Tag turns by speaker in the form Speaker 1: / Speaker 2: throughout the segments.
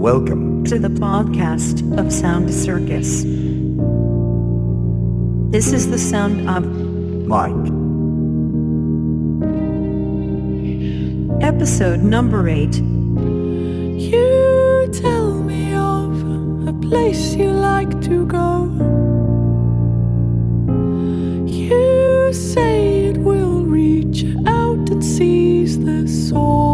Speaker 1: Welcome
Speaker 2: to the podcast of Sound Circus. This is the sound of
Speaker 1: Mike.
Speaker 2: Episode number 8.
Speaker 3: You tell me of a place you like to go. You say it will reach out and seize the soul.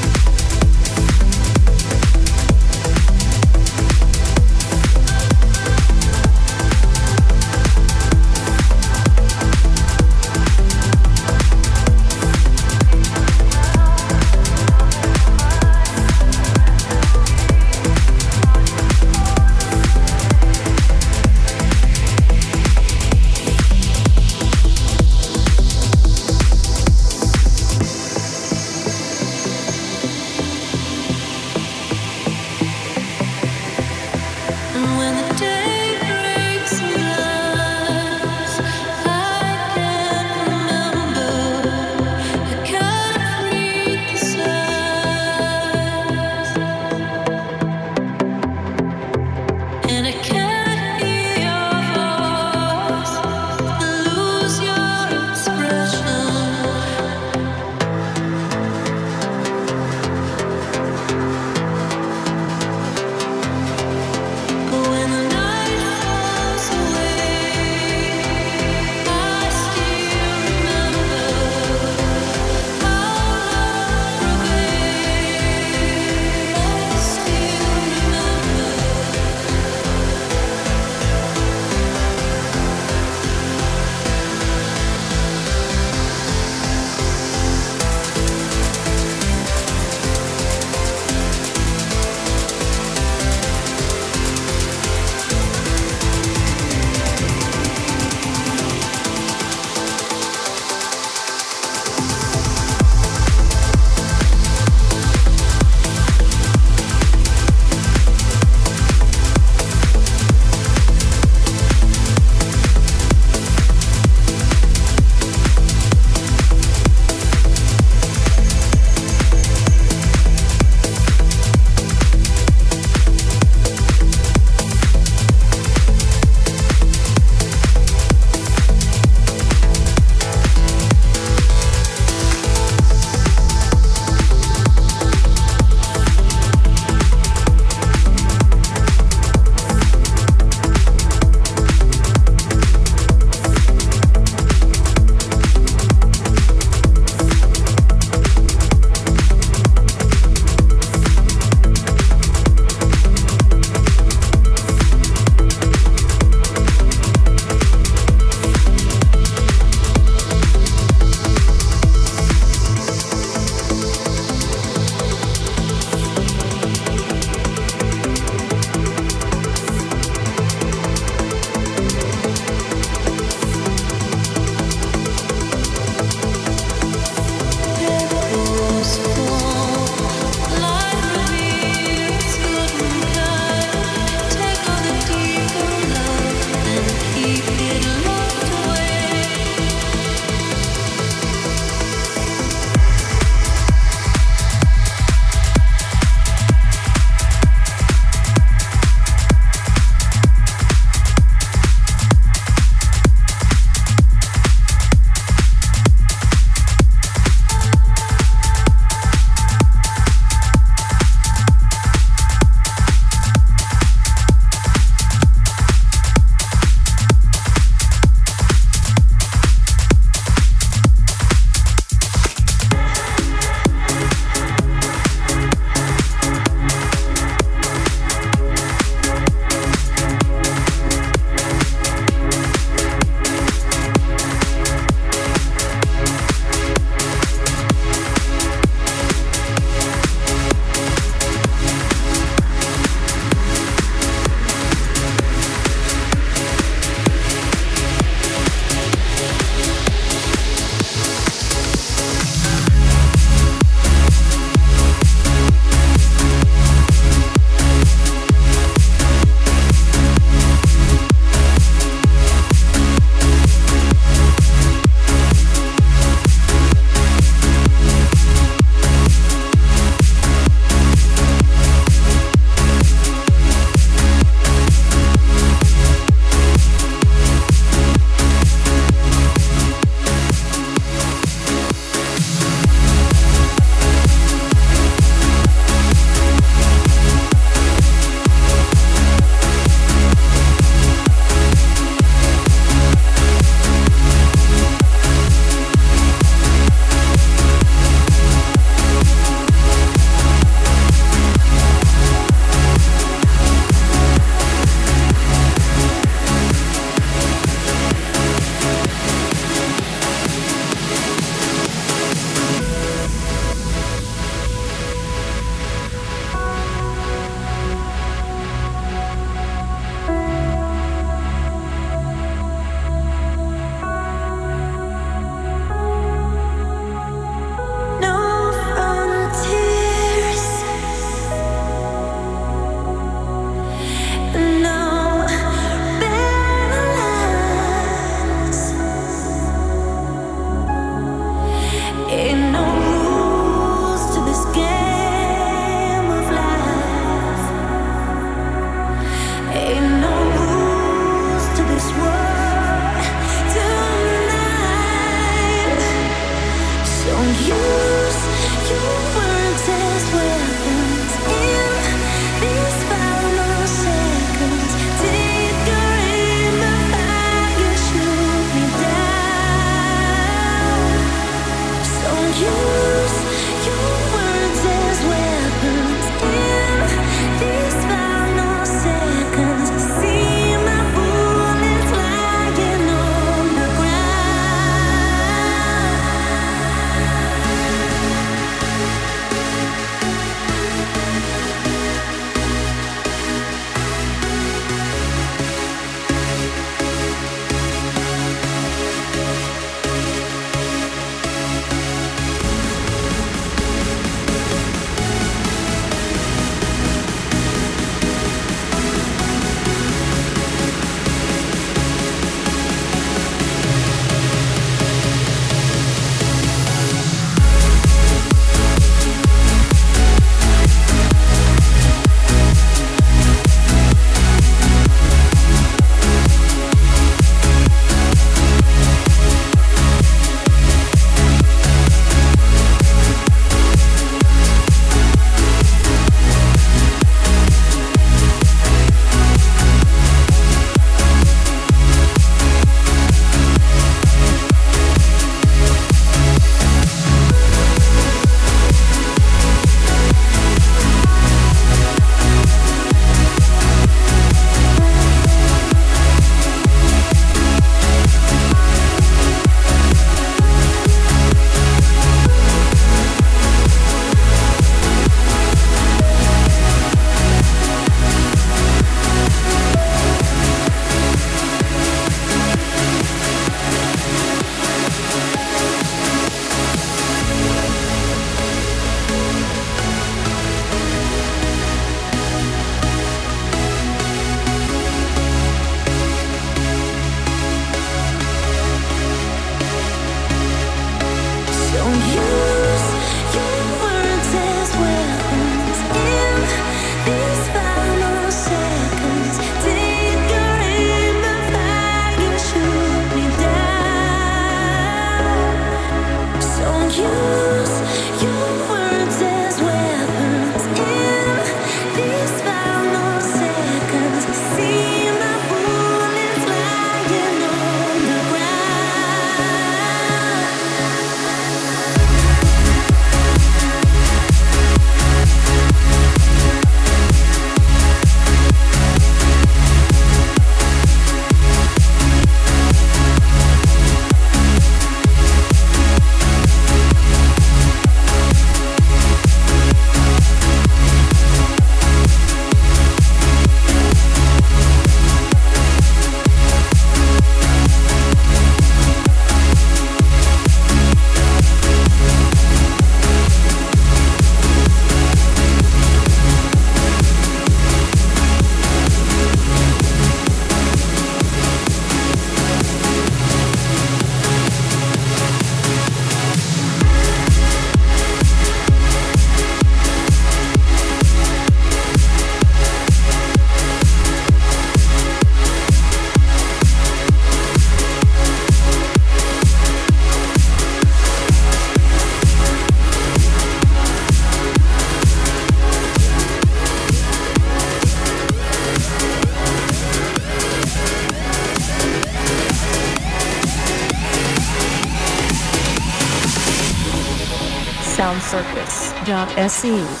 Speaker 2: Se.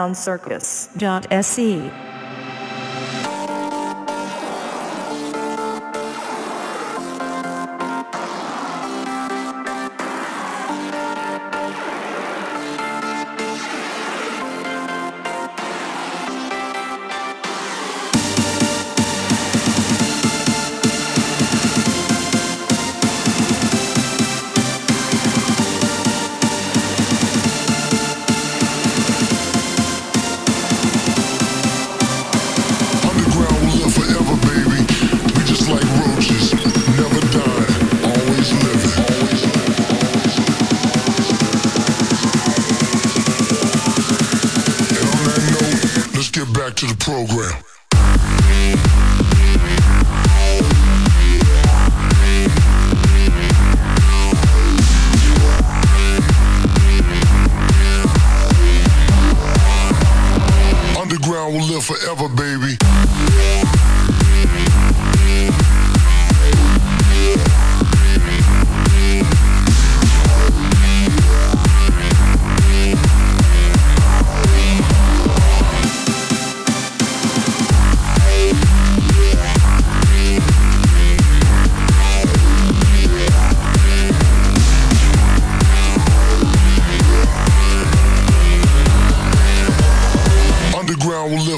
Speaker 2: soundcircus.se.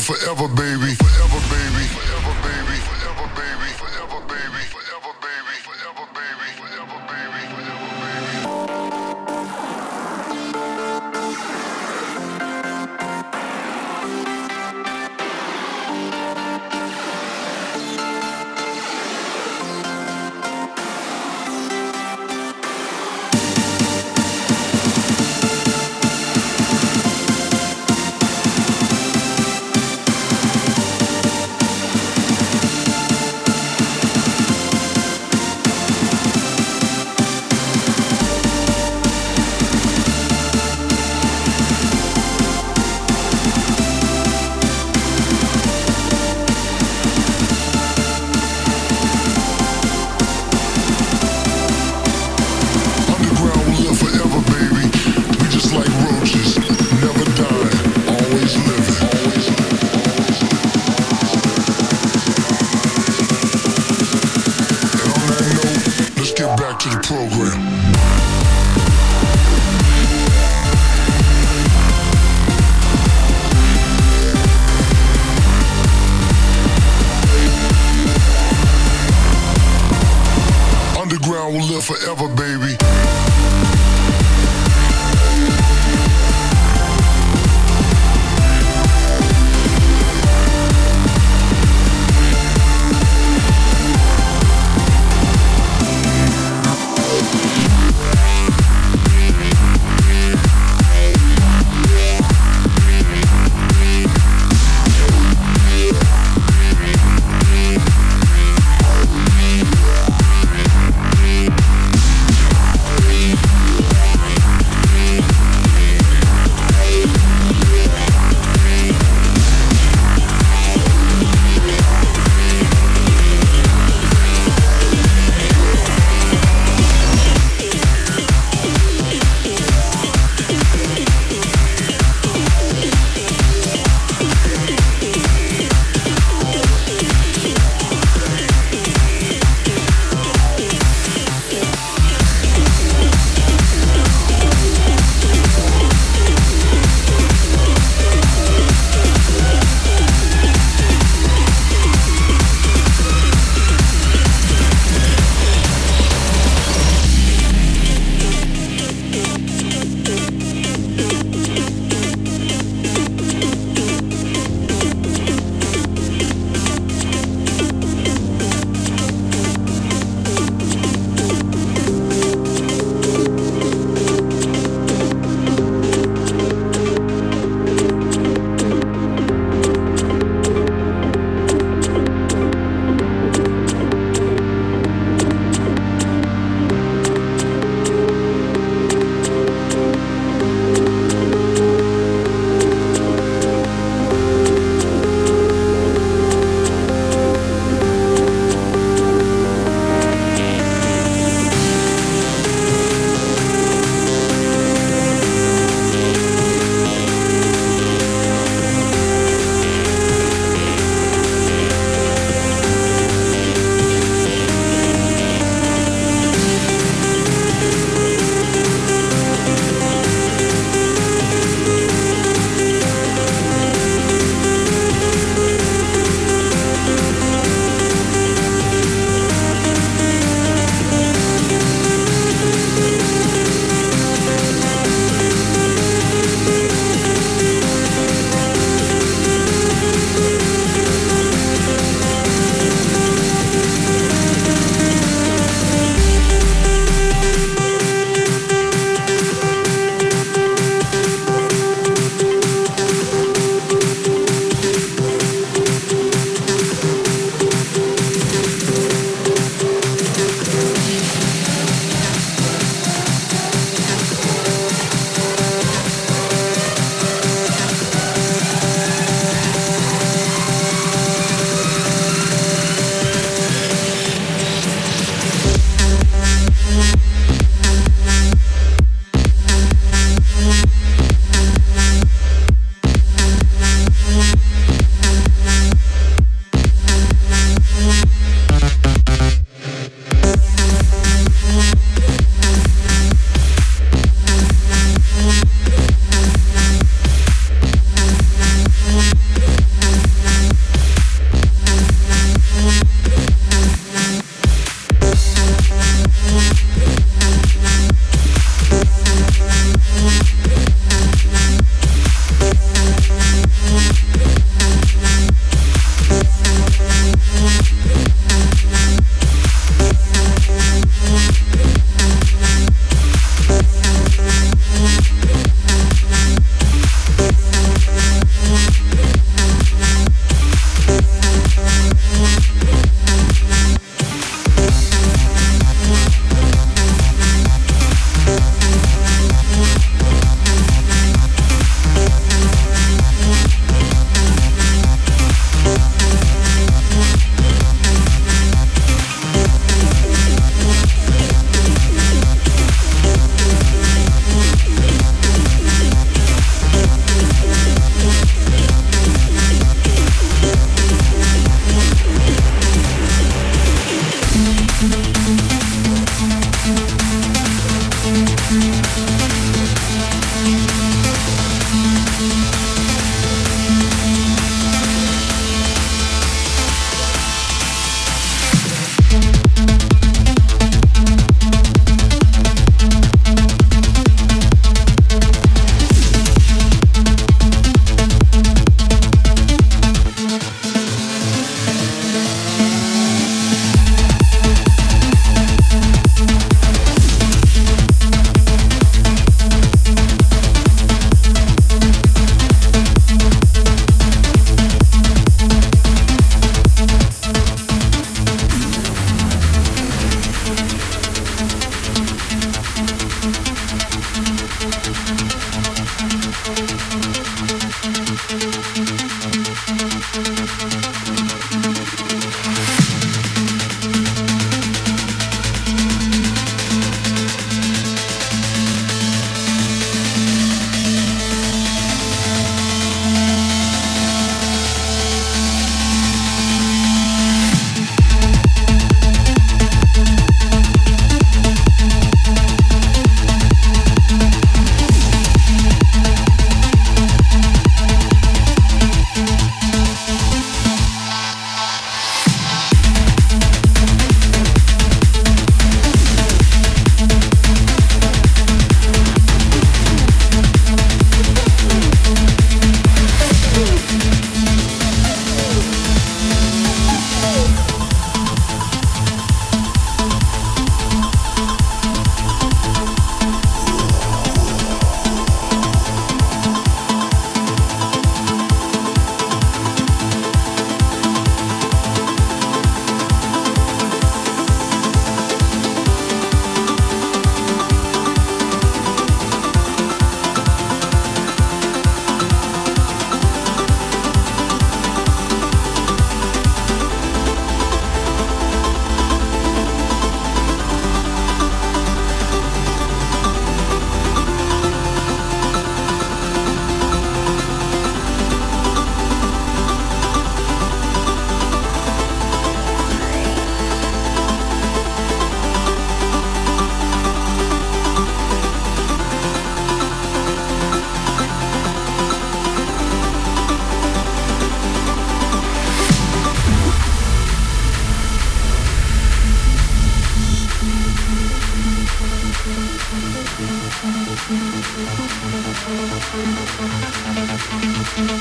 Speaker 1: Forever, baby.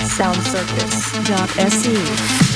Speaker 4: SoundCircus.se.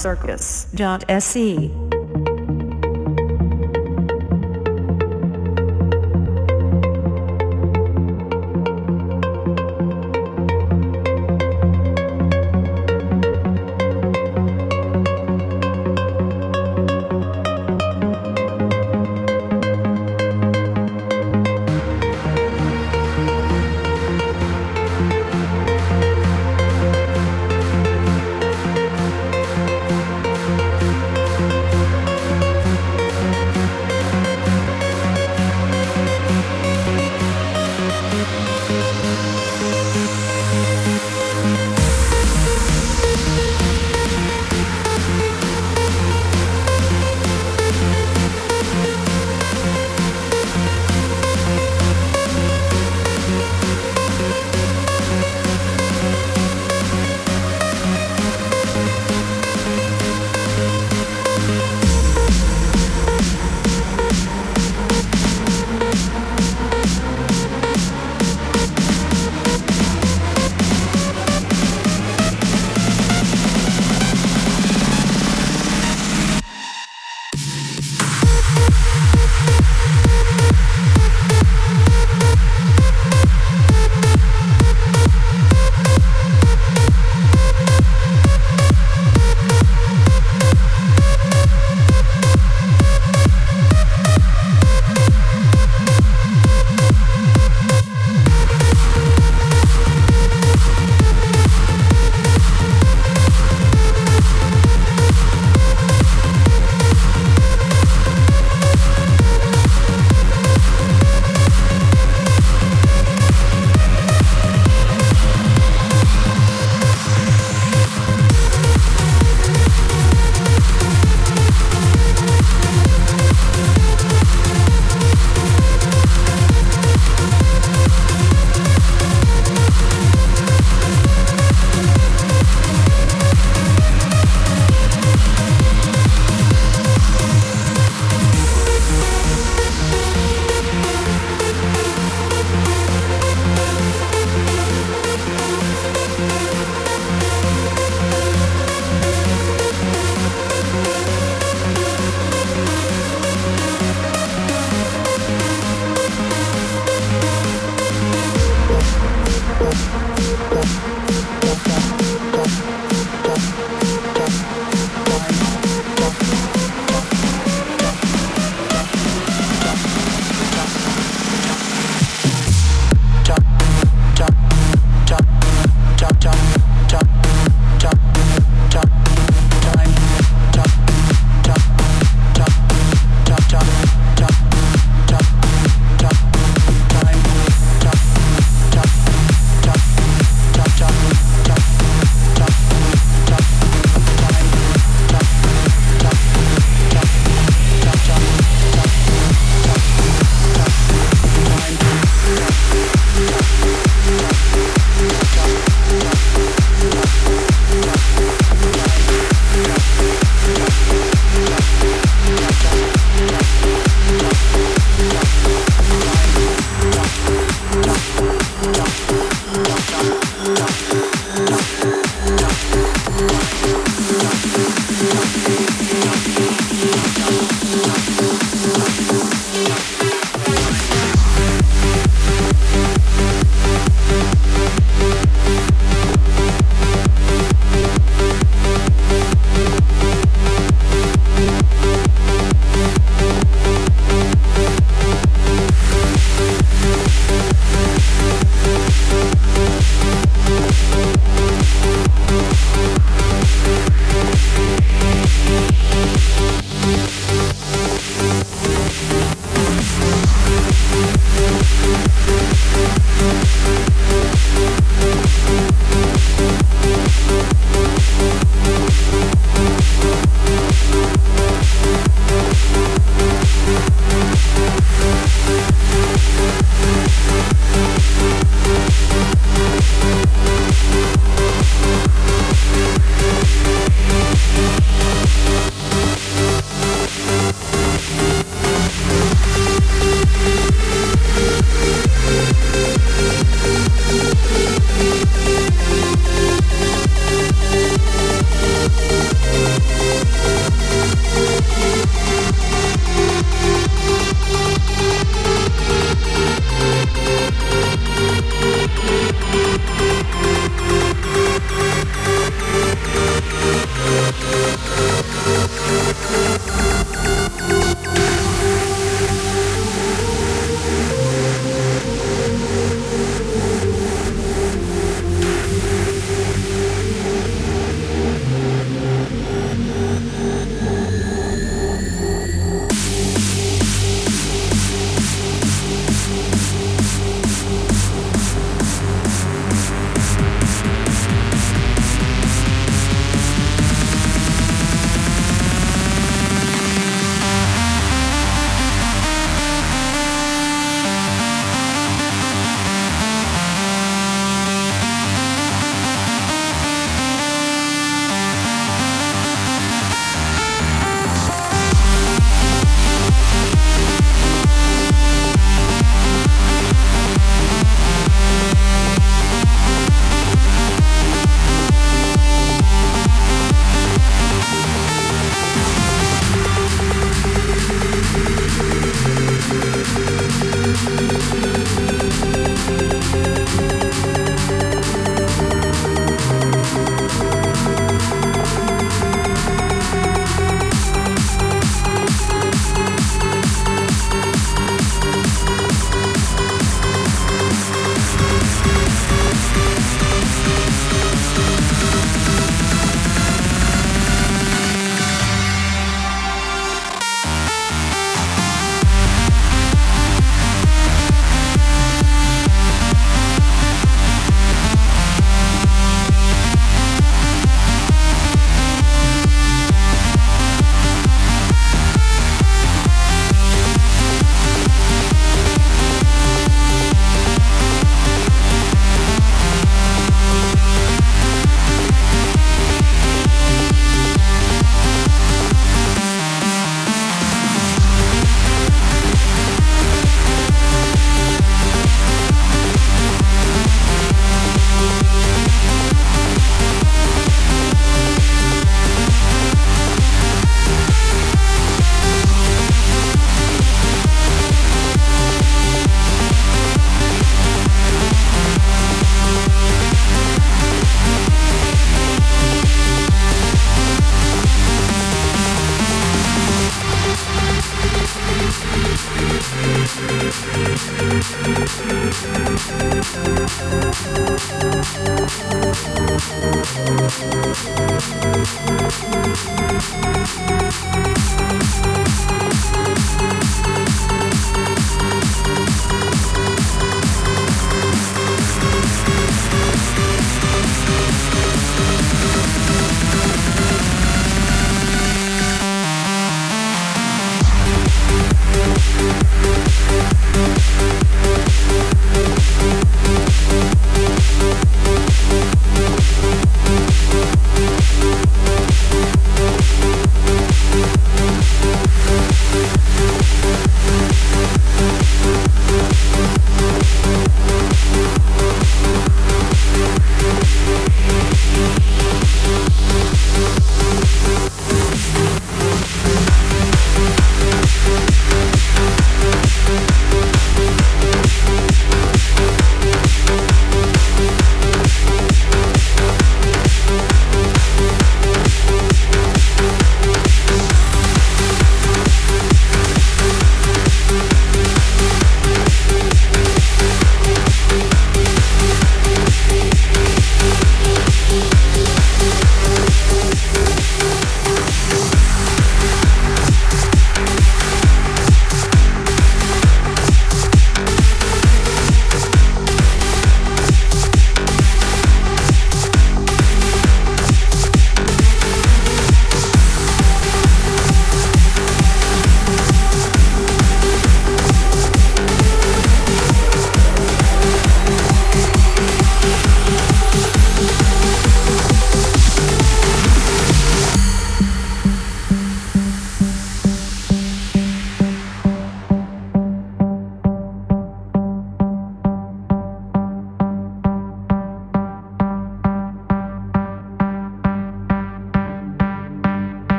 Speaker 4: soundcircus.se.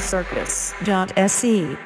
Speaker 4: soundcircus.se.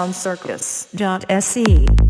Speaker 2: soundcircus.se.